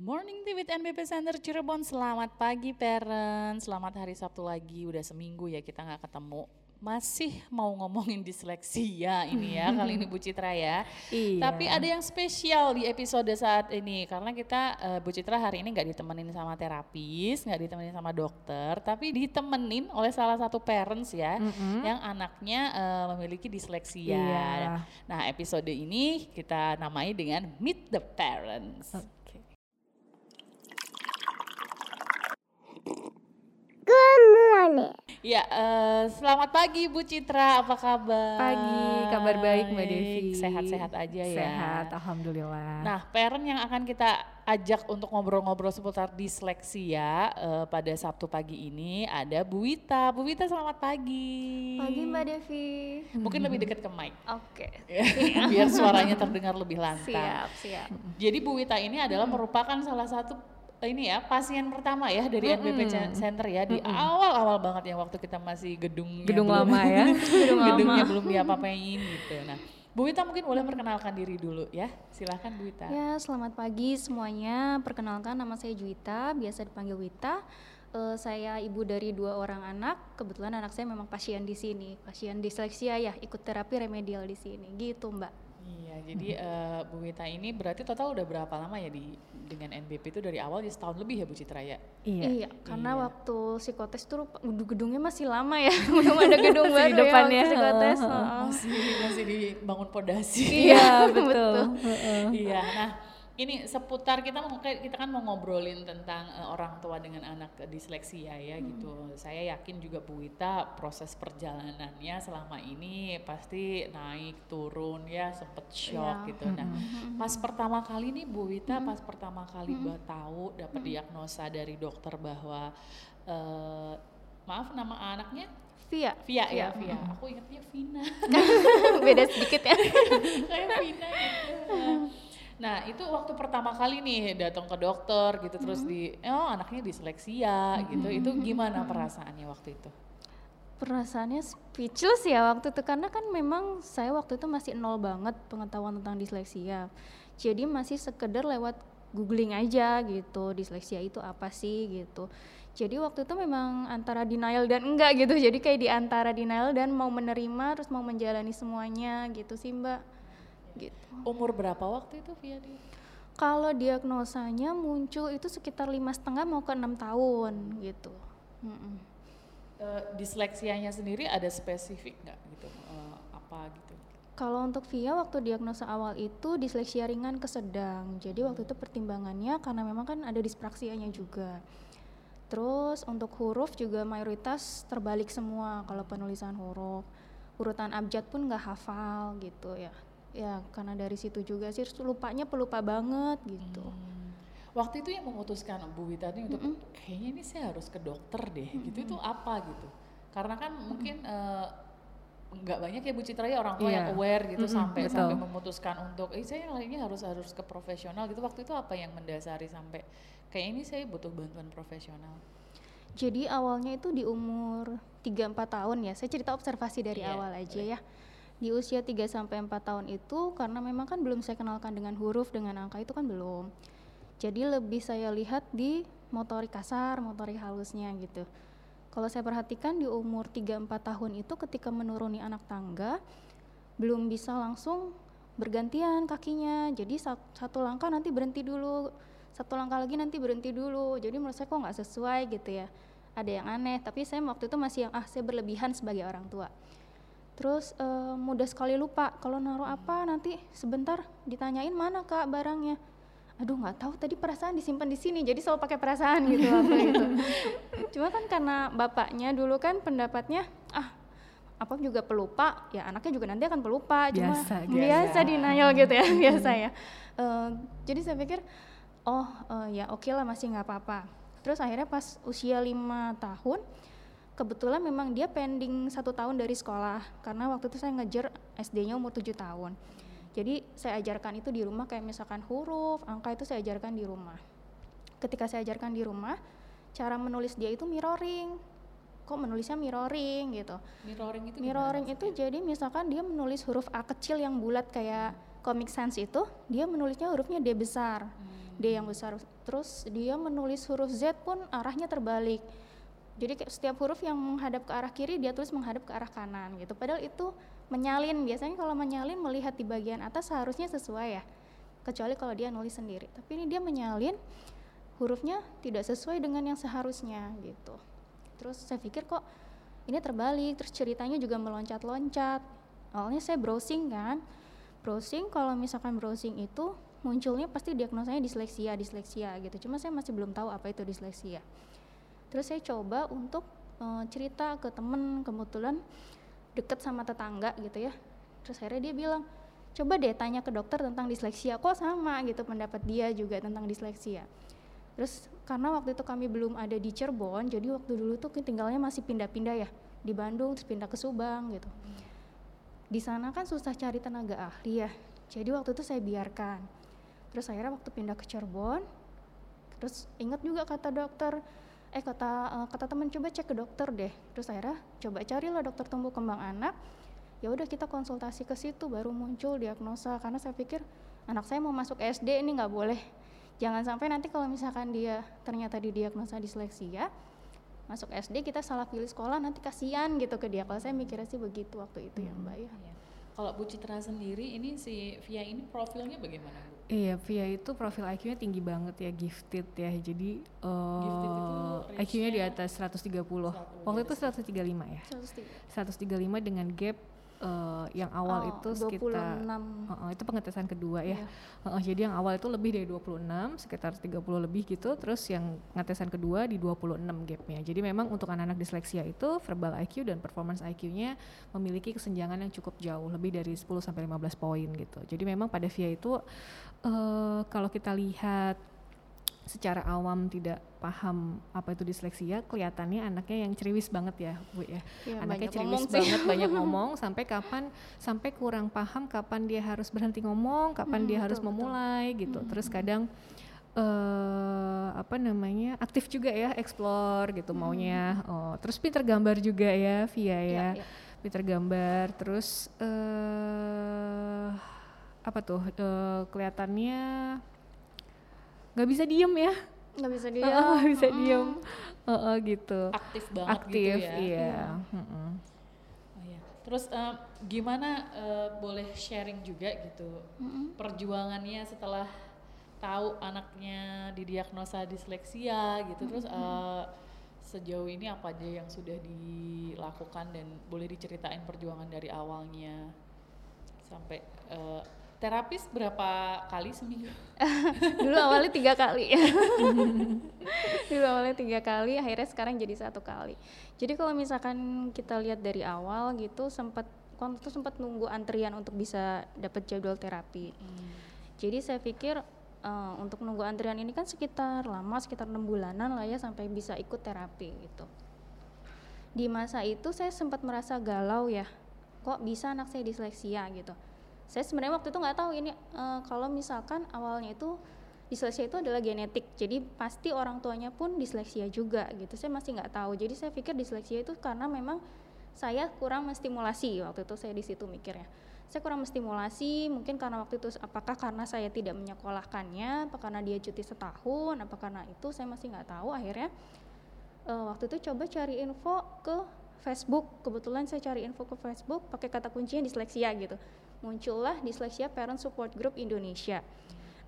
Morning Tea with NBP Center Cirebon. Selamat pagi parents. Selamat hari Sabtu lagi. Udah seminggu ya kita nggak ketemu. Masih mau ngomongin disleksia ini ya kali ini Bu Citra ya. Iya. Tapi ada yang spesial di episode saat ini karena kita eh, Bu Citra hari ini nggak ditemenin sama terapis, nggak ditemenin sama dokter, tapi ditemenin oleh salah satu parents ya yang anaknya eh, memiliki disleksia. Iya. Nah episode ini kita namai dengan Meet the Parents. Morning. Ya, eh, selamat pagi Bu Citra, apa kabar? Pagi, kabar baik Mbak Devi. Sehat-sehat aja ya. Sehat, alhamdulillah. Nah, parent yang akan kita ajak untuk ngobrol-ngobrol seputar disleksia eh, pada Sabtu pagi ini ada Bu Wita. Bu Wita selamat pagi. Pagi Mbak Devi. Mungkin lebih dekat ke mic. Oke. Biar suaranya terdengar lebih lantang. Siap, siap. Jadi Bu Wita ini adalah merupakan salah satu ini ya pasien pertama ya dari NBP Cen- Center ya di awal-awal banget ya waktu kita masih gedung Gedung lama ya. Gedung gedungnya lama. belum diapa-apain gitu. Nah, Bu Wita mungkin boleh perkenalkan diri dulu ya. Silahkan Bu Wita. Ya, selamat pagi semuanya. Perkenalkan nama saya Juwita, biasa dipanggil Wita. Eh, saya ibu dari dua orang anak. Kebetulan anak saya memang pasien di sini, pasien disleksia ya, ikut terapi remedial di sini. Gitu, Mbak. Iya, jadi eh, Bu Wita ini berarti total udah berapa lama ya di dengan NBP itu dari awal ya setahun lebih ya Bu Citra ya? Iya. karena Iya. waktu psikotes tuh gedungnya masih lama ya. Belum ada gedung Masih di baru depannya. ya waktu psikotes. Heeh. heeh. Masih masih dibangun pondasi. Iya, betul. Heeh. Iya, nah ini seputar kita mau kita kan mau ngobrolin tentang eh, orang tua dengan anak disleksia ya gitu. Saya yakin juga Bu Wita proses perjalanannya selama ini pasti naik turun ya sempet shock Iya. gitu. Nah, pas pertama kali nih Bu Wita pas pertama kali ba- tahu dapat diagnosa dari dokter bahwa eh, maaf nama anaknya Via. Via ya, Via. Aku ingatnya Vina. Beda sedikit ya. kayak Vina gitu. Nah itu waktu pertama kali nih datang ke dokter gitu terus di oh anaknya disleksia gitu itu gimana perasaannya waktu itu? Perasaannya speechless ya waktu itu karena kan memang saya waktu itu masih nol banget pengetahuan tentang disleksia. Jadi masih sekedar lewat googling aja gitu disleksia itu apa sih gitu. Jadi waktu itu memang antara denial dan enggak gitu. Jadi kayak di antara denial dan mau menerima terus mau menjalani semuanya gitu sih Mbak. Gitu. Umur berapa waktu itu Via dia? Kalau diagnosanya muncul itu sekitar lima setengah mau ke enam tahun gitu. Mm-mm. Eh, disleksianya sendiri ada spesifik nggak gitu Eh, apa gitu? Kalau untuk Via waktu diagnosa awal itu disleksia ringan ke sedang. Jadi waktu itu pertimbangannya karena memang kan ada dispraksianya juga. Terus untuk huruf juga mayoritas terbalik semua kalau penulisan huruf. Urutan abjad pun nggak hafal gitu ya. Ya karena dari situ juga sih lupanya pelupa banget gitu. Hmm. Waktu itu yang memutuskan Bu Wita ini untuk kayaknya ini saya harus ke dokter deh gitu itu apa gitu? Karena kan mungkin eh, nggak banyak ya Bu Citra ya orang tua yang Iya. aware gitu Mm-mm, sampai betul. sampai memutuskan untuk eh saya kayaknya harus harus ke profesional gitu. Waktu itu apa yang mendasari sampai kayak ini saya butuh bantuan profesional? Jadi awalnya itu di umur 3-4 tahun ya. Saya cerita observasi dari Iya, awal aja ya. Di usia 3 sampai 4 tahun itu karena memang kan belum saya kenalkan dengan huruf dengan angka itu kan belum. Jadi lebih saya lihat di motorik kasar, motorik halusnya gitu. Kalau saya perhatikan di umur 3-4 tahun itu ketika menuruni anak tangga belum bisa langsung bergantian kakinya. Jadi sat- satu langkah nanti berhenti dulu, satu langkah lagi nanti berhenti dulu. Jadi menurut saya kok nggak sesuai gitu ya. Ada yang aneh. Tapi saya waktu itu masih yang ah saya berlebihan sebagai orang tua. Terus eh, mudah sekali lupa kalau naruh apa nanti sebentar ditanyain mana kak barangnya. Aduh nggak tahu tadi perasaan disimpan di sini jadi selalu pakai perasaan gitu waktu itu. Cuma kan karena bapaknya dulu kan pendapatnya ah apa juga pelupa ya anaknya juga nanti akan pelupa cuma Biasa, biasa. biasa denial gitu ya biasa ya Eh, jadi saya pikir oh eh, ya oke lah masih nggak apa-apa terus akhirnya pas usia lima tahun kebetulan memang dia pending satu tahun dari sekolah karena waktu itu saya ngejar SD-nya umur tujuh tahun jadi saya ajarkan itu di rumah kayak misalkan huruf angka itu saya ajarkan di rumah ketika saya ajarkan di rumah cara menulis dia itu mirroring kok menulisnya mirroring gitu Mirroring itu mirroring itu maksudnya? jadi misalkan dia menulis huruf A kecil yang bulat kayak Comic Sans itu dia menulisnya hurufnya D besar, D yang besar. Terus dia menulis huruf Z pun arahnya terbalik. Jadi setiap huruf yang menghadap ke arah kiri dia tulis menghadap ke arah kanan gitu. Padahal itu menyalin. Biasanya kalau menyalin melihat di bagian atas seharusnya sesuai ya. Kecuali kalau dia nulis sendiri. Tapi ini dia menyalin hurufnya tidak sesuai dengan yang seharusnya gitu. Terus saya pikir kok ini terbalik, terus ceritanya juga meloncat-loncat. Awalnya saya browsing kan, browsing kalau misalkan browsing itu munculnya pasti diagnosanya disleksia, disleksia gitu. Cuma saya masih belum tahu apa itu disleksia. Terus saya coba untuk uh, cerita ke temen kebetulan deket sama tetangga gitu ya. Terus akhirnya dia bilang, coba deh tanya ke dokter tentang disleksia. Kok sama gitu pendapat dia juga tentang disleksia. Terus karena waktu itu kami belum ada di Cirebon, jadi waktu dulu tuh tinggalnya masih pindah-pindah ya di Bandung, terus pindah ke Subang gitu. Di sana kan susah cari tenaga ahli ya, jadi waktu itu saya biarkan. Terus akhirnya waktu pindah ke Cirebon, terus ingat juga kata dokter, eh kata uh, kata teman coba cek ke dokter deh. Terus akhirnya coba carilah dokter tumbuh kembang anak. Ya udah kita konsultasi ke situ baru muncul diagnosa karena saya pikir anak saya mau masuk SD ini nggak boleh jangan sampai nanti kalau misalkan dia ternyata didiagnosa disleksia masuk SD kita salah pilih sekolah nanti kasihan gitu ke dia kalau saya mikirnya sih begitu waktu itu ya, hmm. ya mbak ya kalau Bu Citra sendiri ini si Via ini profilnya bagaimana Bu? Iya, Via itu profil IQ-nya tinggi banget ya, gifted ya. Jadi uh, IQ-nya di atas 130. 130. Waktu itu 135 ya. 135 dengan gap uh, yang awal oh, itu sekitar uh, uh, itu pengetesan kedua ya. Yeah. Uh, uh, jadi yang awal itu lebih dari 26, sekitar 30 lebih gitu, terus yang pengetesan kedua di 26 gapnya. Jadi memang untuk anak-anak disleksia itu verbal IQ dan performance IQ-nya memiliki kesenjangan yang cukup jauh, lebih dari 10 sampai 15 poin gitu. Jadi memang pada VIA itu uh, kalau kita lihat secara awam tidak paham apa itu disleksia, kelihatannya anaknya yang ceriwis banget ya, Bu ya. ya anaknya ceriwis banget, banyak ngomong sampai kapan sampai kurang paham kapan dia harus berhenti ngomong, kapan hmm, dia betul, harus memulai betul. gitu. Hmm. Terus kadang uh, apa namanya aktif juga ya explore gitu hmm. maunya oh terus pinter gambar juga ya via ya, ya, ya. pinter gambar terus uh, apa tuh uh, kelihatannya nggak bisa diem ya? Nggak bisa diem. nggak bisa mm. diem. Uh, uh, gitu. Aktif banget aktif gitu ya. iya. -mm. Oh, iya. terus uh, gimana uh, boleh sharing juga gitu? Perjuangannya setelah tahu anaknya didiagnosa disleksia gitu terus uh, sejauh ini apa aja yang sudah dilakukan dan boleh diceritain perjuangan dari awalnya sampai uh, terapis berapa kali seminggu? Dulu awalnya tiga kali. Dulu awalnya tiga kali, akhirnya sekarang jadi satu kali. Jadi kalau misalkan kita lihat dari awal gitu, sempat waktu itu sempat nunggu antrian untuk bisa dapat jadwal terapi. Hmm. Jadi saya pikir uh, untuk nunggu antrian ini kan sekitar lama, sekitar enam bulanan lah ya sampai bisa ikut terapi gitu. Di masa itu saya sempat merasa galau ya, kok bisa anak saya disleksia gitu saya sebenarnya waktu itu nggak tahu ini uh, kalau misalkan awalnya itu disleksia itu adalah genetik. Jadi pasti orang tuanya pun disleksia juga gitu. Saya masih nggak tahu. Jadi saya pikir disleksia itu karena memang saya kurang menstimulasi waktu itu. Saya di situ mikirnya. Saya kurang menstimulasi mungkin karena waktu itu apakah karena saya tidak menyekolahkannya apa karena dia cuti setahun apa karena itu saya masih nggak tahu. Akhirnya uh, waktu itu coba cari info ke Facebook. Kebetulan saya cari info ke Facebook pakai kata kuncinya disleksia gitu muncullah Disleksia Parent Support Group Indonesia.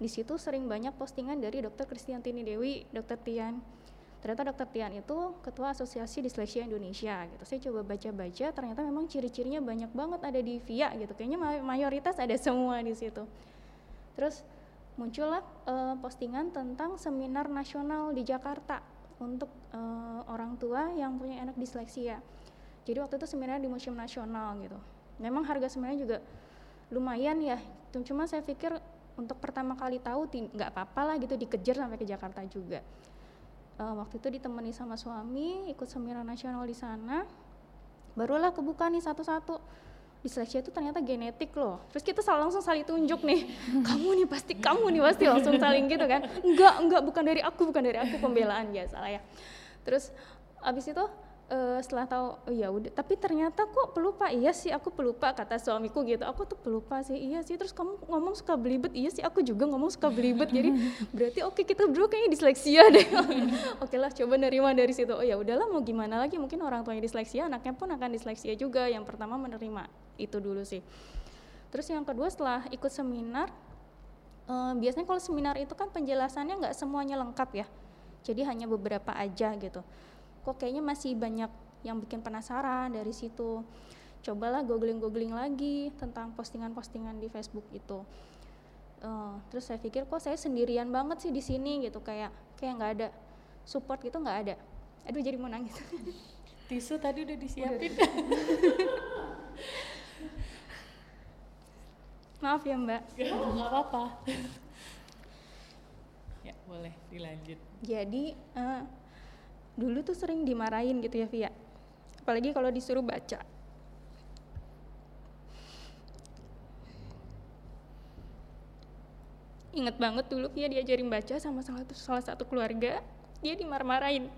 Di situ sering banyak postingan dari Dr. Kristiantini Dewi, Dr. Tian. Ternyata Dr. Tian itu ketua Asosiasi Disleksia Indonesia gitu. Saya coba baca-baca, ternyata memang ciri-cirinya banyak banget ada di VIA gitu. Kayaknya mayoritas ada semua di situ. Terus muncullah uh, postingan tentang seminar nasional di Jakarta untuk uh, orang tua yang punya anak disleksia. Jadi waktu itu seminar di Museum Nasional gitu. Memang harga seminarnya juga lumayan ya. Cuma saya pikir untuk pertama kali tahu nggak apa-apa lah gitu dikejar sampai ke Jakarta juga. Uh, waktu itu ditemani sama suami ikut seminar nasional di sana. Barulah kebuka nih satu-satu. Disleksia itu ternyata genetik loh. Terus kita selalu langsung saling tunjuk nih. Kamu nih pasti kamu nih pasti langsung saling gitu kan. Enggak enggak bukan dari aku bukan dari aku pembelaan biasa lah ya. Terus abis itu uh, setelah tahu oh ya udah. Tapi ternyata kok pelupa. Iya sih aku pelupa kata suamiku gitu. Aku tuh pelupa sih. Iya sih. Terus kamu ngomong suka belibet. Iya sih aku juga ngomong suka belibet. Jadi berarti oke okay, kita berdua kayaknya disleksia deh. Oke lah coba nerima dari situ. Oh ya udahlah mau gimana lagi? Mungkin orang tuanya disleksia anaknya pun akan disleksia juga. Yang pertama menerima itu dulu sih. Terus yang kedua setelah ikut seminar uh, biasanya kalau seminar itu kan penjelasannya nggak semuanya lengkap ya. Jadi hanya beberapa aja gitu kok kayaknya masih banyak yang bikin penasaran dari situ. Cobalah googling-googling lagi tentang postingan-postingan di Facebook itu. Uh, terus saya pikir kok saya sendirian banget sih di sini? Gitu kayak kayak nggak ada support gitu nggak ada. Aduh jadi mau nangis. Tisu tadi udah disiapin. Maaf ya mbak. Nggak apa-apa. Ya boleh dilanjut. Jadi uh, dulu tuh sering dimarahin gitu ya Via. Apalagi kalau disuruh baca. Ingat banget dulu Via diajarin baca sama salah satu, salah satu keluarga dia dimarah-marahin.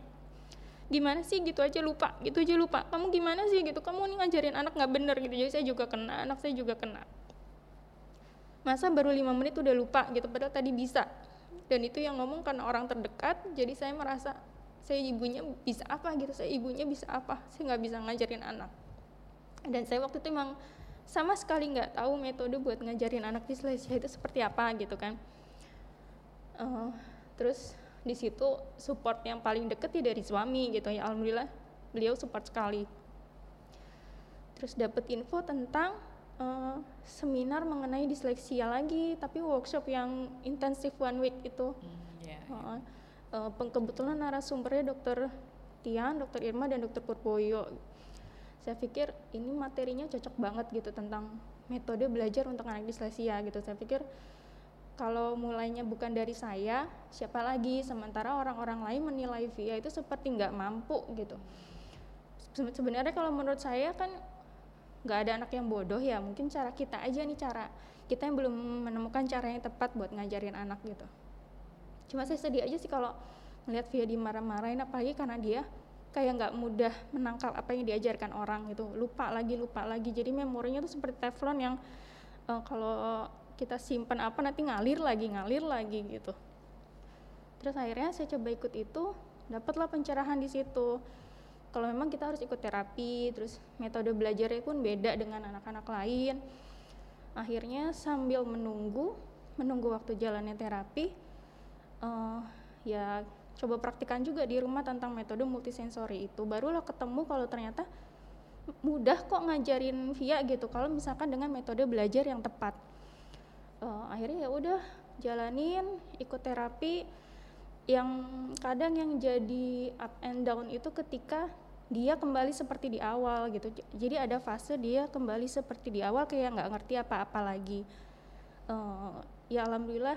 Gimana sih gitu aja lupa gitu aja lupa. Kamu gimana sih gitu? Kamu nih ngajarin anak nggak bener gitu. Jadi saya juga kena anak saya juga kena. Masa baru lima menit udah lupa gitu padahal tadi bisa. Dan itu yang ngomong karena orang terdekat jadi saya merasa saya ibunya bisa apa gitu saya ibunya bisa apa saya nggak bisa ngajarin anak. Dan saya waktu itu emang sama sekali nggak tahu metode buat ngajarin anak disleksia itu seperti apa gitu kan. Uh, terus di situ support yang paling deket ya dari suami gitu ya alhamdulillah beliau support sekali. Terus dapat info tentang uh, seminar mengenai disleksia lagi tapi workshop yang intensif one week itu. Yeah, yeah. Uh, uh, kebetulan narasumbernya dokter Tian, dokter Irma dan dokter Purboyo. Saya pikir ini materinya cocok banget gitu tentang metode belajar untuk anak disleksia gitu. Saya pikir kalau mulainya bukan dari saya, siapa lagi? Sementara orang-orang lain menilai via itu seperti nggak mampu gitu. Sebenarnya kalau menurut saya kan nggak ada anak yang bodoh ya. Mungkin cara kita aja nih cara kita yang belum menemukan cara yang tepat buat ngajarin anak gitu cuma saya sedih aja sih kalau melihat Via dimarah-marahin apalagi karena dia kayak nggak mudah menangkal apa yang diajarkan orang gitu. Lupa lagi lupa lagi. Jadi memorinya tuh seperti teflon yang uh, kalau kita simpan apa nanti ngalir lagi ngalir lagi gitu. Terus akhirnya saya coba ikut itu dapatlah pencerahan di situ. Kalau memang kita harus ikut terapi terus metode belajarnya pun beda dengan anak-anak lain. Akhirnya sambil menunggu menunggu waktu jalannya terapi uh, ya coba praktikan juga di rumah tentang metode multisensori itu. Barulah ketemu kalau ternyata mudah kok ngajarin via gitu. Kalau misalkan dengan metode belajar yang tepat. Uh, akhirnya ya udah jalanin ikut terapi. Yang kadang yang jadi up and down itu ketika dia kembali seperti di awal gitu. Jadi ada fase dia kembali seperti di awal kayak nggak ngerti apa-apa lagi. Uh, ya alhamdulillah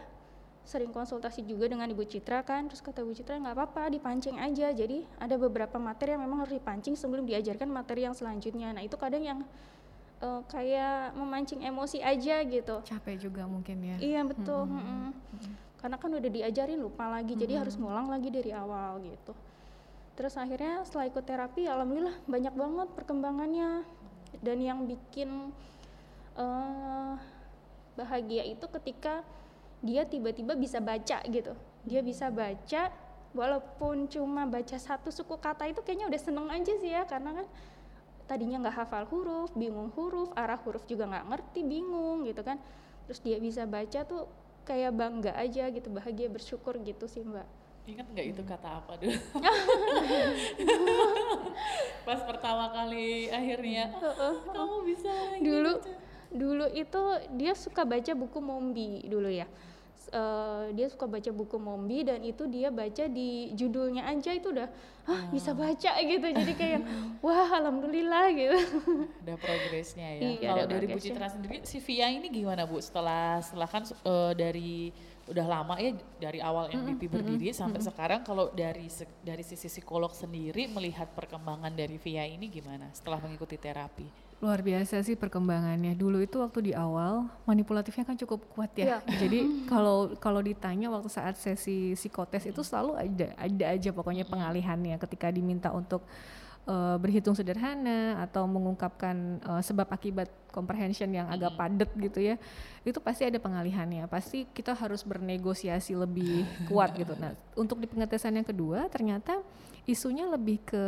sering konsultasi juga dengan Ibu Citra kan. Terus kata Ibu Citra nggak apa-apa dipancing aja. Jadi ada beberapa materi yang memang harus dipancing sebelum diajarkan materi yang selanjutnya. Nah itu kadang yang uh, kayak memancing emosi aja gitu. Capek juga mungkin ya. Iya betul. Hmm. Hmm. Hmm. karena kan udah diajarin lupa lagi. Hmm. jadi harus ngulang lagi dari awal gitu. Terus akhirnya setelah ikut terapi alhamdulillah banyak banget perkembangannya. Dan yang bikin uh, bahagia itu ketika dia tiba-tiba bisa baca gitu. Dia bisa baca walaupun cuma baca satu suku kata itu kayaknya udah seneng aja sih ya karena kan tadinya nggak hafal huruf bingung huruf arah huruf juga nggak ngerti bingung gitu kan. Terus dia bisa baca tuh kayak bangga aja gitu bahagia bersyukur gitu sih mbak. Ingat nggak itu kata apa dulu? Pas pertama kali akhirnya kamu bisa dulu gitu dulu itu dia suka baca buku Mombi dulu ya uh, dia suka baca buku Mombi dan itu dia baca di judulnya aja itu udah ah bisa baca gitu jadi kayak wah alhamdulillah gitu ada progresnya ya iya, kalau dari Bu Citra sendiri si Via ini gimana Bu setelah setelah kan uh, dari udah lama ya dari awal MVP mm -hmm. berdiri sampai mm -hmm. sekarang kalau dari dari sisi psikolog sendiri melihat perkembangan dari Via ini gimana setelah mengikuti terapi? Luar biasa sih perkembangannya. Dulu itu waktu di awal manipulatifnya kan cukup kuat ya. Yeah. Jadi kalau kalau ditanya waktu saat sesi psikotes itu selalu ada ada aja pokoknya pengalihannya ketika diminta untuk uh, berhitung sederhana atau mengungkapkan uh, sebab akibat comprehension yang agak padat gitu ya itu pasti ada pengalihannya. Pasti kita harus bernegosiasi lebih kuat gitu. Nah untuk di pengetesan yang kedua ternyata isunya lebih ke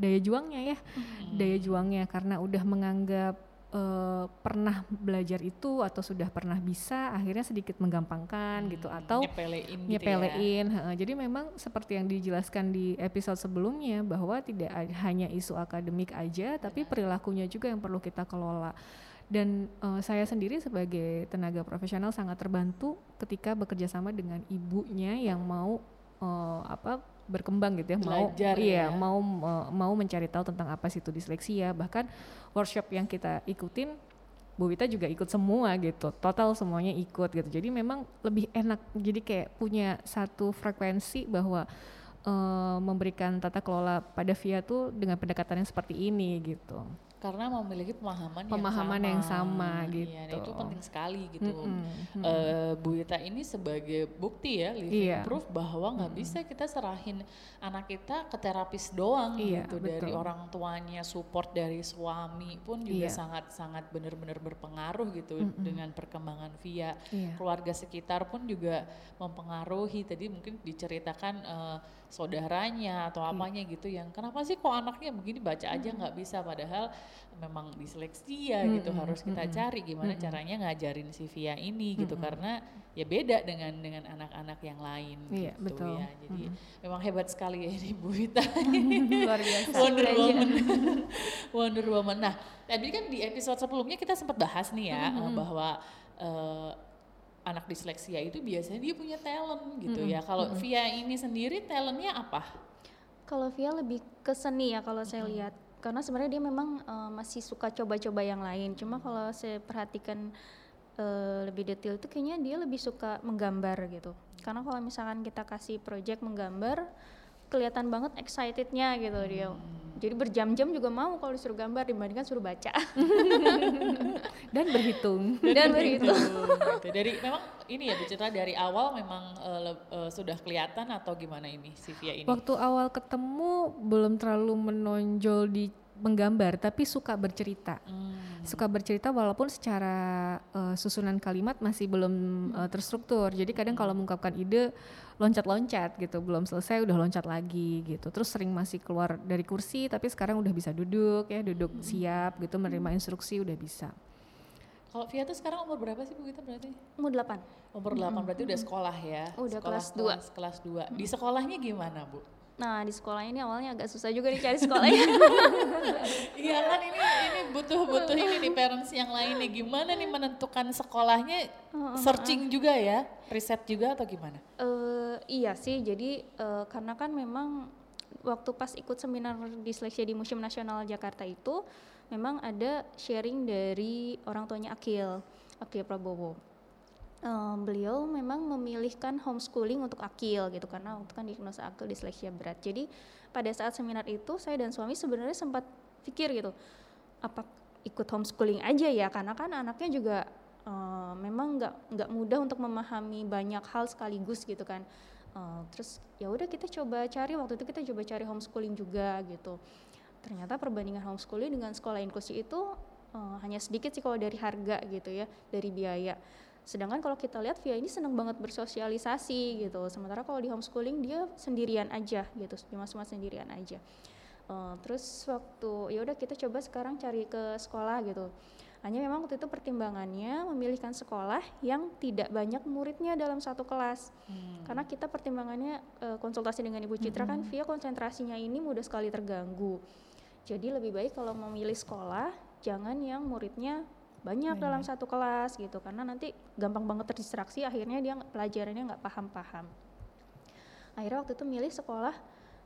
daya juangnya ya. Daya juangnya karena udah menganggap uh, pernah belajar itu atau sudah pernah bisa akhirnya sedikit menggampangkan gitu, hmm, gitu atau nyepelein, nyepelein gitu ya. jadi memang seperti yang dijelaskan di episode sebelumnya bahwa tidak hanya isu akademik aja tapi perilakunya juga yang perlu kita kelola. Dan uh, saya sendiri sebagai tenaga profesional sangat terbantu ketika bekerja sama dengan ibunya yang mau uh, apa berkembang gitu ya Belajar mau iya ya. mau mau mencari tahu tentang apa sih itu disleksia bahkan workshop yang kita ikutin Bu Wita juga ikut semua gitu, total semuanya ikut gitu. Jadi memang lebih enak, jadi kayak punya satu frekuensi bahwa uh, memberikan tata kelola pada via tuh dengan pendekatan yang seperti ini gitu karena memiliki pemahaman, pemahaman yang sama, yang sama gitu. Iya, nah itu penting sekali gitu. Mm -hmm. uh, Bu Ita ini sebagai bukti ya, living iya. proof bahwa nggak mm -hmm. bisa kita serahin anak kita ke terapis doang iya, gitu betul. dari orang tuanya, support dari suami pun juga sangat-sangat iya. benar-benar berpengaruh gitu mm -hmm. dengan perkembangan via iya. keluarga sekitar pun juga mempengaruhi. Tadi mungkin diceritakan uh, saudaranya atau iya. apanya gitu yang kenapa sih kok anaknya begini baca aja nggak bisa padahal memang diseleksi ya gitu harus kita cari gimana caranya ngajarin si Via ini gitu karena ya beda dengan dengan anak-anak yang lain iya, gitu betul. ya jadi memang hebat sekali ya ini Bu Wita luar biasa Wonder Woman Wonder Woman nah tadi kan di episode sebelumnya kita sempat bahas nih ya bahwa uh, anak disleksia itu biasanya dia punya talent gitu mm-hmm. ya. Kalau mm-hmm. Via ini sendiri talentnya apa? Kalau Via lebih ke seni ya kalau saya lihat. Karena sebenarnya dia memang uh, masih suka coba-coba yang lain. Cuma kalau saya perhatikan uh, lebih detail itu kayaknya dia lebih suka menggambar gitu. Karena kalau misalkan kita kasih project menggambar, kelihatan banget excitednya gitu hmm. dia jadi berjam-jam juga mau kalau disuruh gambar dibandingkan suruh baca dan berhitung dan berhitung gitu. dari memang ini ya bicara dari awal memang uh, uh, sudah kelihatan atau gimana ini Sivia ini waktu awal ketemu belum terlalu menonjol di menggambar tapi suka bercerita hmm. suka bercerita walaupun secara uh, susunan kalimat masih belum uh, terstruktur jadi kadang kalau mengungkapkan ide loncat-loncat gitu belum selesai udah loncat lagi gitu terus sering masih keluar dari kursi tapi sekarang udah bisa duduk ya duduk hmm. siap gitu menerima instruksi udah bisa kalau Via tuh sekarang umur berapa sih Bu Gita berarti? Umur 8. Umur 8 hmm. berarti udah sekolah ya? Udah sekolah, kelas 2. Kelas 2. Di sekolahnya gimana Bu? Nah di sekolah ini awalnya agak susah juga dicari sekolahnya. Iya kan ini ini butuh butuh ini nih parents yang lain nih. Gimana nih menentukan sekolahnya? Searching juga ya? Riset juga atau gimana? Uh, iya sih. Jadi uh, karena kan memang waktu pas ikut seminar disleksia di Museum Nasional Jakarta itu memang ada sharing dari orang tuanya Akil Akil Prabowo um, beliau memang memilihkan homeschooling untuk akil gitu karena waktu kan diagnosa akil disleksia berat. Jadi pada saat seminar itu saya dan suami sebenarnya sempat pikir gitu apa ikut homeschooling aja ya karena kan anaknya juga uh, memang nggak nggak mudah untuk memahami banyak hal sekaligus gitu kan. Uh, terus ya udah kita coba cari waktu itu kita coba cari homeschooling juga gitu. Ternyata perbandingan homeschooling dengan sekolah inklusi itu uh, hanya sedikit sih kalau dari harga gitu ya, dari biaya Sedangkan kalau kita lihat Via ini senang banget bersosialisasi gitu. Sementara kalau di homeschooling dia sendirian aja gitu, cuma cuma sendirian aja. Uh, terus waktu ya udah kita coba sekarang cari ke sekolah gitu. Hanya memang waktu itu pertimbangannya memilihkan sekolah yang tidak banyak muridnya dalam satu kelas. Hmm. Karena kita pertimbangannya uh, konsultasi dengan Ibu Citra kan, hmm. kan via konsentrasinya ini mudah sekali terganggu. Jadi lebih baik kalau memilih sekolah jangan yang muridnya banyak dalam satu kelas gitu karena nanti gampang banget terdistraksi akhirnya dia pelajarannya nggak paham-paham akhirnya waktu itu milih sekolah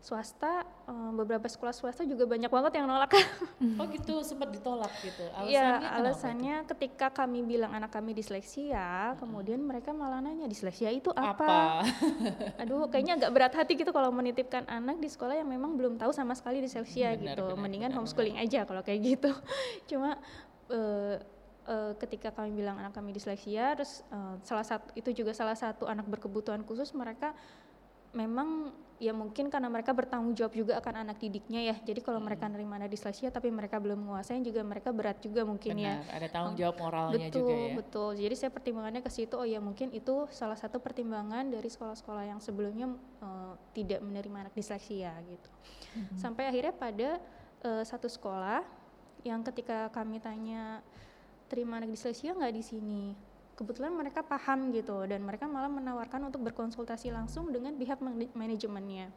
swasta um, beberapa sekolah swasta juga banyak banget yang nolak oh gitu sempat ditolak gitu alasannya ya alasannya itu? ketika kami bilang anak kami disleksia hmm. kemudian mereka malah nanya disleksia itu apa, apa? aduh kayaknya agak berat hati gitu kalau menitipkan anak di sekolah yang memang belum tahu sama sekali disleksia benar, gitu benar, mendingan benar, homeschooling benar. aja kalau kayak gitu cuma uh, uh, ketika kami bilang anak kami disleksia, terus uh, salah satu itu juga salah satu anak berkebutuhan khusus mereka memang ya mungkin karena mereka bertanggung jawab juga akan anak didiknya ya jadi kalau hmm. mereka nerima anak disleksia tapi mereka belum menguasai juga mereka berat juga mungkin ya. Benar, ya ada tanggung jawab moralnya betul, juga ya betul jadi saya pertimbangannya ke situ oh ya mungkin itu salah satu pertimbangan dari sekolah-sekolah yang sebelumnya uh, tidak menerima anak disleksia gitu hmm. sampai akhirnya pada uh, satu sekolah yang ketika kami tanya terima anak disleksia nggak di sini. Kebetulan mereka paham gitu dan mereka malah menawarkan untuk berkonsultasi langsung dengan pihak manajemennya.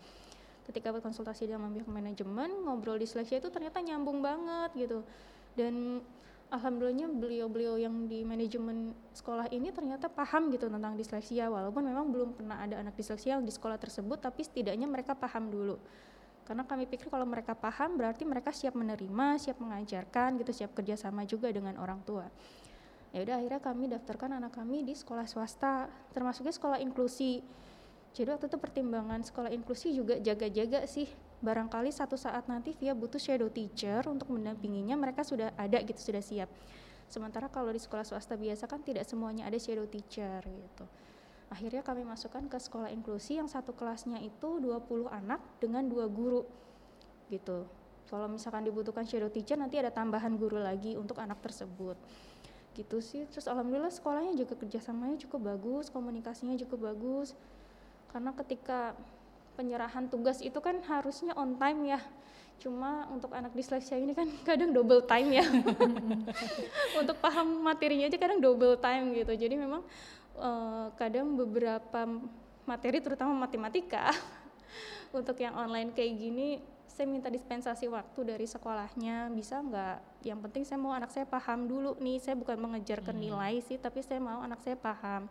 Ketika berkonsultasi dengan pihak manajemen ngobrol disleksia itu ternyata nyambung banget gitu. Dan alhamdulillahnya beliau-beliau yang di manajemen sekolah ini ternyata paham gitu tentang disleksia walaupun memang belum pernah ada anak disleksia di sekolah tersebut tapi setidaknya mereka paham dulu karena kami pikir kalau mereka paham berarti mereka siap menerima, siap mengajarkan gitu, siap kerjasama juga dengan orang tua. Ya udah akhirnya kami daftarkan anak kami di sekolah swasta termasuknya sekolah inklusi. Jadi waktu itu pertimbangan sekolah inklusi juga jaga-jaga sih. Barangkali satu saat nanti via butuh shadow teacher untuk mendampinginya mereka sudah ada gitu sudah siap. Sementara kalau di sekolah swasta biasa kan tidak semuanya ada shadow teacher gitu akhirnya kami masukkan ke sekolah inklusi yang satu kelasnya itu 20 anak dengan dua guru gitu. Kalau misalkan dibutuhkan shadow teacher nanti ada tambahan guru lagi untuk anak tersebut. Gitu sih. Terus alhamdulillah sekolahnya juga kerjasamanya cukup bagus komunikasinya cukup bagus. Karena ketika penyerahan tugas itu kan harusnya on time ya. Cuma untuk anak disleksia ini kan kadang double time ya. Untuk paham materinya aja kadang double time gitu. Jadi memang uh, kadang beberapa materi terutama matematika untuk yang online kayak gini saya minta dispensasi waktu dari sekolahnya bisa nggak? Yang penting saya mau anak saya paham dulu. Nih saya bukan mengejar ke hmm. nilai sih tapi saya mau anak saya paham.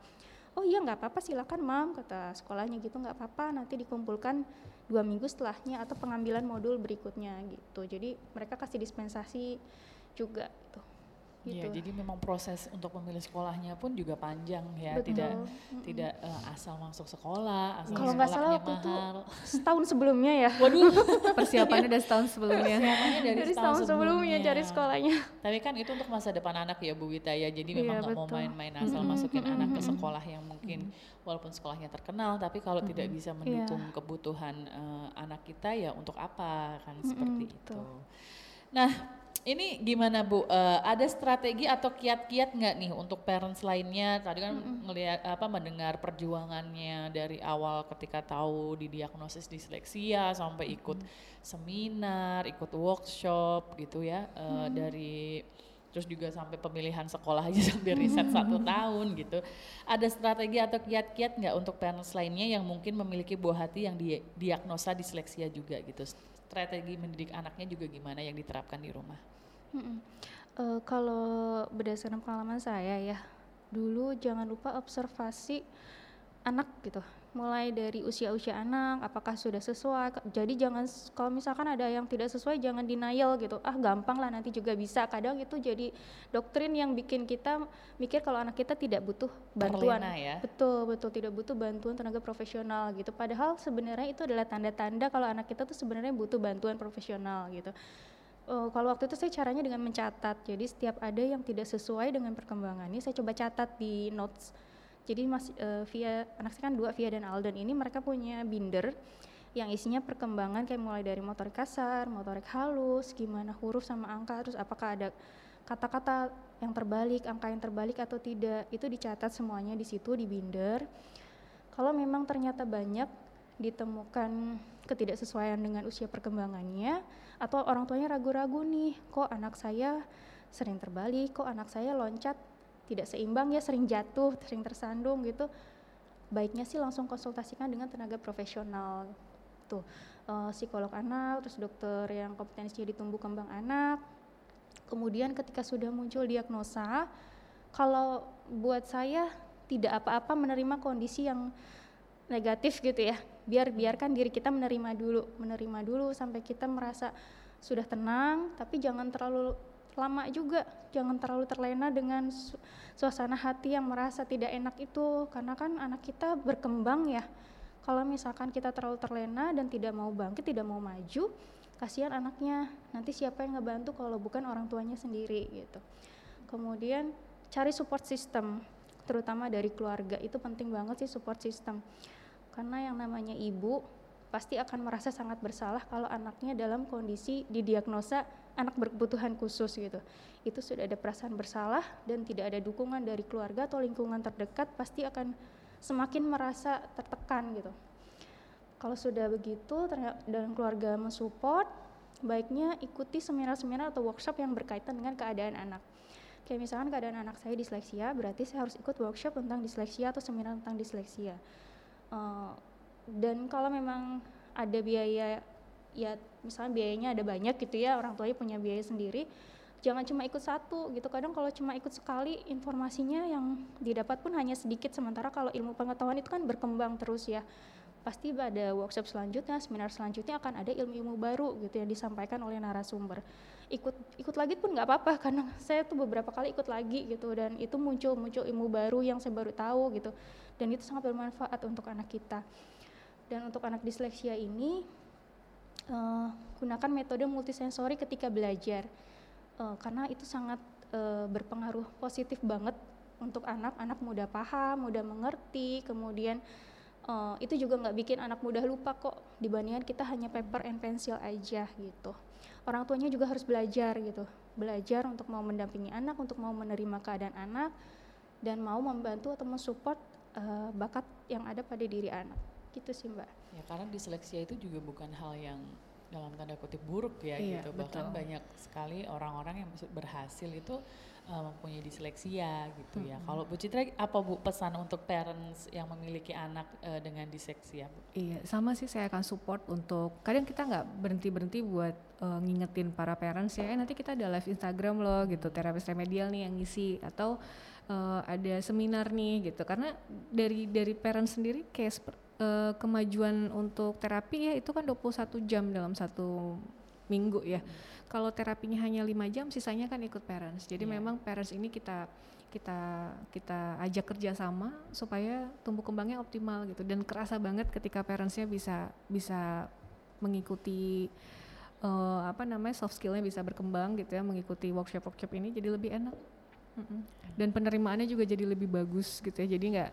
Oh iya nggak apa-apa silakan mam kata sekolahnya gitu. Nggak apa-apa nanti dikumpulkan dua minggu setelahnya atau pengambilan modul berikutnya gitu. Jadi mereka kasih dispensasi juga gitu Iya, gitu. jadi memang proses untuk memilih sekolahnya pun juga panjang ya, Betul. tidak mm-hmm. tidak uh, asal masuk sekolah, asal Kalau nggak salah waktu itu setahun sebelumnya ya. Waduh, persiapannya dari setahun sebelumnya. Persiapannya dari, dari setahun sebelumnya cari sekolahnya. Tapi kan itu untuk masa depan anak ya Bu Wita ya, jadi memang iya, nggak mau main-main asal mm-hmm. masukin mm-hmm. anak ke sekolah yang mungkin mm-hmm. walaupun sekolahnya terkenal, tapi kalau mm-hmm. tidak bisa mendukung yeah. kebutuhan uh, anak kita ya untuk apa kan mm-hmm, seperti itu. Nah ini gimana Bu? Uh, ada strategi atau kiat-kiat nggak nih untuk parents lainnya? Tadi kan mm-hmm. ngelihat apa mendengar perjuangannya dari awal ketika tahu didiagnosis disleksia sampai ikut mm-hmm. seminar, ikut workshop gitu ya uh, mm-hmm. dari terus juga sampai pemilihan sekolah aja sampai riset satu tahun gitu. Ada strategi atau kiat-kiat nggak untuk parents lainnya yang mungkin memiliki buah hati yang diagnosa disleksia juga gitu? Strategi mendidik anaknya juga gimana yang diterapkan di rumah? Hmm. Uh, kalau berdasarkan pengalaman saya ya, dulu jangan lupa observasi anak gitu. Mulai dari usia-usia anak, apakah sudah sesuai. Jadi jangan kalau misalkan ada yang tidak sesuai jangan denial gitu. Ah gampang lah nanti juga bisa. Kadang itu jadi doktrin yang bikin kita mikir kalau anak kita tidak butuh bantuan. Terlena ya. Betul, betul tidak butuh bantuan tenaga profesional gitu. Padahal sebenarnya itu adalah tanda-tanda kalau anak kita tuh sebenarnya butuh bantuan profesional gitu uh, kalau waktu itu saya caranya dengan mencatat. Jadi setiap ada yang tidak sesuai dengan perkembangannya, saya coba catat di notes. Jadi mas uh, via anak saya kan dua via dan Alden. Ini mereka punya binder yang isinya perkembangan kayak mulai dari motorik kasar, motorik halus, gimana huruf sama angka, terus apakah ada kata-kata yang terbalik, angka yang terbalik atau tidak, itu dicatat semuanya di situ di binder. Kalau memang ternyata banyak ditemukan ketidaksesuaian dengan usia perkembangannya, atau orang tuanya ragu-ragu nih kok anak saya sering terbalik? Kok anak saya loncat tidak seimbang ya sering jatuh sering tersandung gitu baiknya sih langsung konsultasikan dengan tenaga profesional tuh. Uh, psikolog anak terus dokter yang kompetensinya di tumbuh kembang anak. Kemudian ketika sudah muncul diagnosa kalau buat saya tidak apa-apa menerima kondisi yang negatif gitu ya. Biar biarkan diri kita menerima dulu menerima dulu sampai kita merasa sudah tenang tapi jangan terlalu lama juga. Jangan terlalu terlena dengan su suasana hati yang merasa tidak enak itu. Karena kan anak kita berkembang ya. Kalau misalkan kita terlalu terlena dan tidak mau bangkit tidak mau maju kasihan anaknya. Nanti siapa yang ngebantu kalau bukan orang tuanya sendiri gitu. Kemudian cari support system terutama dari keluarga. Itu penting banget sih support system. Karena yang namanya ibu pasti akan merasa sangat bersalah kalau anaknya dalam kondisi didiagnosa anak berkebutuhan khusus gitu. Itu sudah ada perasaan bersalah dan tidak ada dukungan dari keluarga atau lingkungan terdekat pasti akan semakin merasa tertekan gitu. Kalau sudah begitu dan keluarga mensupport, baiknya ikuti seminar-seminar atau workshop yang berkaitan dengan keadaan anak. Kayak misalkan keadaan anak saya disleksia, berarti saya harus ikut workshop tentang disleksia atau seminar tentang disleksia. Uh, dan kalau memang ada biaya ya misalnya biayanya ada banyak gitu ya orang tuanya punya biaya sendiri jangan cuma ikut satu gitu. Kadang kalau cuma ikut sekali informasinya yang didapat pun hanya sedikit. Sementara kalau ilmu pengetahuan itu kan berkembang terus ya. Pasti pada workshop selanjutnya seminar selanjutnya akan ada ilmu-ilmu baru gitu yang disampaikan oleh narasumber. Ikut ikut lagi pun nggak apa-apa karena saya tuh beberapa kali ikut lagi gitu dan itu muncul muncul ilmu baru yang saya baru tahu gitu. Dan itu sangat bermanfaat untuk anak kita. Dan untuk anak disleksia ini uh, gunakan metode multisensori ketika belajar. Uh, karena itu sangat uh, berpengaruh positif banget untuk anak. Anak mudah paham mudah mengerti kemudian uh, itu juga nggak bikin anak mudah lupa kok. Dibandingkan kita hanya paper and pencil aja gitu. Orang tuanya juga harus belajar gitu. Belajar untuk mau mendampingi anak untuk mau menerima keadaan anak dan mau membantu atau mensupport uh, bakat yang ada pada diri anak gitu sih mbak ya karena disleksia itu juga bukan hal yang dalam tanda kutip buruk ya iya, gitu bahkan betul. banyak sekali orang-orang yang berhasil itu uh, mempunyai disleksia gitu hmm. ya kalau Bu Citra apa Bu pesan untuk parents yang memiliki anak uh, dengan disleksia Bu? Iya sama sih saya akan support untuk kadang kita nggak berhenti berhenti buat uh, ngingetin para parents ya eh, nanti kita ada live Instagram loh gitu terapis remedial nih yang ngisi atau uh, ada seminar nih gitu karena dari dari parents sendiri kayak uh, kemajuan untuk terapi ya itu kan 21 jam dalam satu minggu ya. Hmm. Kalau terapinya hanya lima jam, sisanya kan ikut parents. Jadi yeah. memang parents ini kita kita kita ajak kerjasama supaya tumbuh kembangnya optimal gitu dan kerasa banget ketika parentsnya bisa bisa mengikuti uh, apa namanya soft skillnya bisa berkembang gitu ya mengikuti workshop workshop ini jadi lebih enak mm -mm. dan penerimaannya juga jadi lebih bagus gitu ya jadi nggak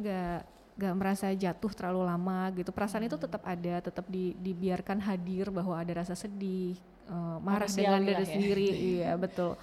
nggak gak merasa jatuh terlalu lama gitu perasaan hmm. itu tetap ada tetap di, dibiarkan hadir bahwa ada rasa sedih uh, marah dengan diri ya. sendiri iya betul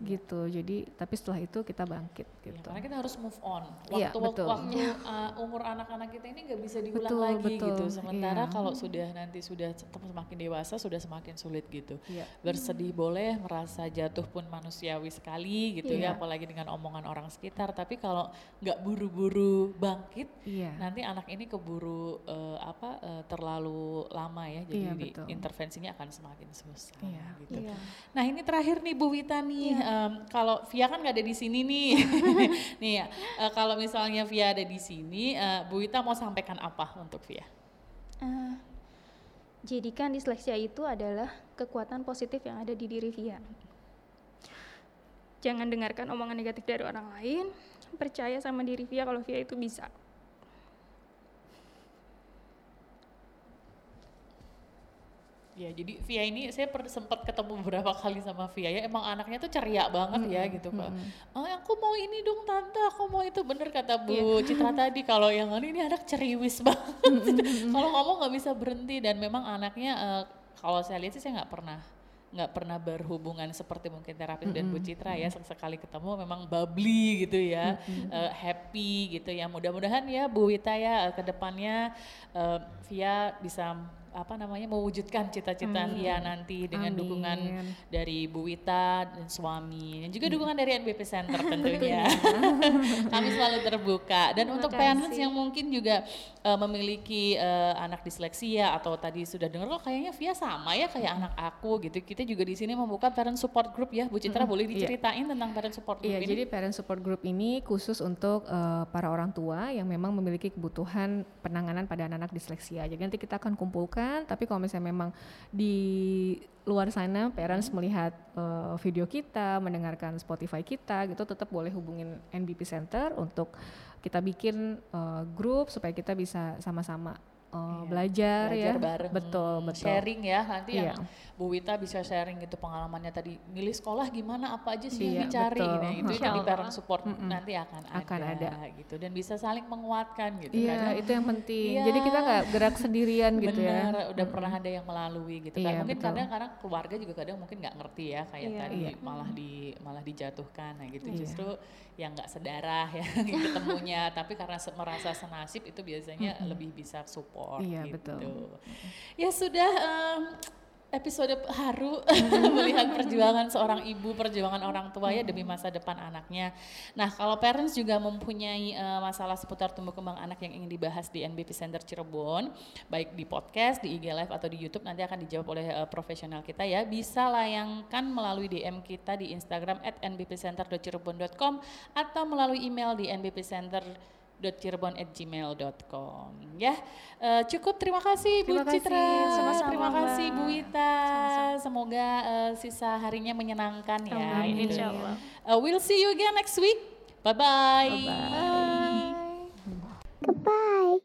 gitu jadi tapi setelah itu kita bangkit iya, gitu ya, karena kita harus move on iya, waktu ya, betul. waktu uh, umur anak-anak kita ini nggak bisa diulang betul, lagi betul. gitu sementara ya. kalau sudah nanti sudah semakin dewasa sudah semakin sulit gitu ya. bersedih boleh merasa jatuh pun manusiawi sekali gitu ya, ya apalagi dengan omongan orang sekitar tapi kalau nggak buru-buru bangkit ya. nanti anak ini keburu uh, apa uh, terlalu lama ya jadi ya, intervensinya akan semakin susah ya. gitu ya. nah ini terakhir nih Bu Wita nih ya um, kalau Via kan nggak ada di sini nih. nih ya, uh, kalau misalnya Via ada di sini, uh, Bu Wita mau sampaikan apa untuk Via? Uh, jadikan disleksia itu adalah kekuatan positif yang ada di diri Via. Jangan dengarkan omongan negatif dari orang lain, percaya sama diri Via kalau Via itu bisa. Ya, jadi Via ini saya sempat ketemu beberapa kali sama Via ya. Emang anaknya tuh ceria banget hmm, ya gitu, Pak. Hmm. Oh, aku mau ini dong tante, aku mau itu bener kata Bu yeah. Citra tadi. Kalau yang ini ini anak ceriwis banget. kalau ngomong nggak bisa berhenti dan memang anaknya uh, kalau saya lihat sih saya nggak pernah nggak pernah berhubungan seperti mungkin terapis mm -hmm. dan Bu Citra ya sekali ketemu memang bubbly gitu ya mm -hmm. uh, happy gitu ya mudah-mudahan ya Bu Wita ya uh, ke depannya uh, Via bisa apa namanya mewujudkan cita-cita. Lia nanti dengan Amin. dukungan dari Bu Wita dan suami dan juga hmm. dukungan dari NBP Center tentunya. Kami selalu terbuka dan Terima untuk kasih. parents yang mungkin juga uh, memiliki uh, anak disleksia atau tadi sudah dengar kok kayaknya Via sama ya kayak hmm. anak aku gitu. Kita juga di sini membuka parent support group ya Bu Citra hmm. boleh iya. diceritain yeah. tentang parent support group yeah, ini? jadi parent support group ini khusus untuk uh, para orang tua yang memang memiliki kebutuhan penanganan pada anak-anak disleksia. Jadi nanti kita akan kumpulkan mendengarkan tapi kalau misalnya memang di luar sana parents hmm. melihat uh, video kita mendengarkan Spotify kita gitu tetap boleh hubungin NBP Center untuk kita bikin uh, grup supaya kita bisa sama-sama uh, belajar, belajar ya. bareng, Betul, hmm, betul. sharing ya nanti Iya. yang Bu Wita bisa sharing gitu pengalamannya tadi milih sekolah gimana apa aja sih Iya, yang dicari betul. gitu itu Allah. parent support nanti akan, Akan ada, gitu dan bisa saling menguatkan gitu Iya, kadang itu yang penting. Iya. Jadi kita nggak gerak sendirian gitu ya. Bener, udah pernah ada yang melalui gitu kan. Iya, Mungkin betul. kadang kadang keluarga juga kadang mungkin nggak ngerti ya kayak Iya. tadi Iya. malah di malah dijatuhkan nah gitu. Iya. Justru yang nggak sedarah ya ketemunya, tapi karena merasa senasib itu biasanya lebih bisa support Iya, gitu. betul. Ya sudah em, episode haru melihat perjuangan seorang ibu, perjuangan orang tua ya demi masa depan anaknya. Nah, kalau parents juga mempunyai eh, masalah seputar tumbuh kembang anak yang ingin dibahas di NBP Center Cirebon, baik di podcast, di IG Live atau di YouTube nanti akan dijawab oleh eh, profesional kita ya. Bisa layangkan melalui DM kita di Instagram @nbpcenter.cirebon.com atau melalui email di nbpcenter cirebon@gmail.com ya Eh, cukup terima kasih Bu Terima kasih, Citra sama-sama, terima Mbak. kasih Bu Wita semoga eh, sisa harinya menyenangkan ya Amin, gitu. insya Allah. Eh, we'll see you again next week bye bye, Bye. Goodbye.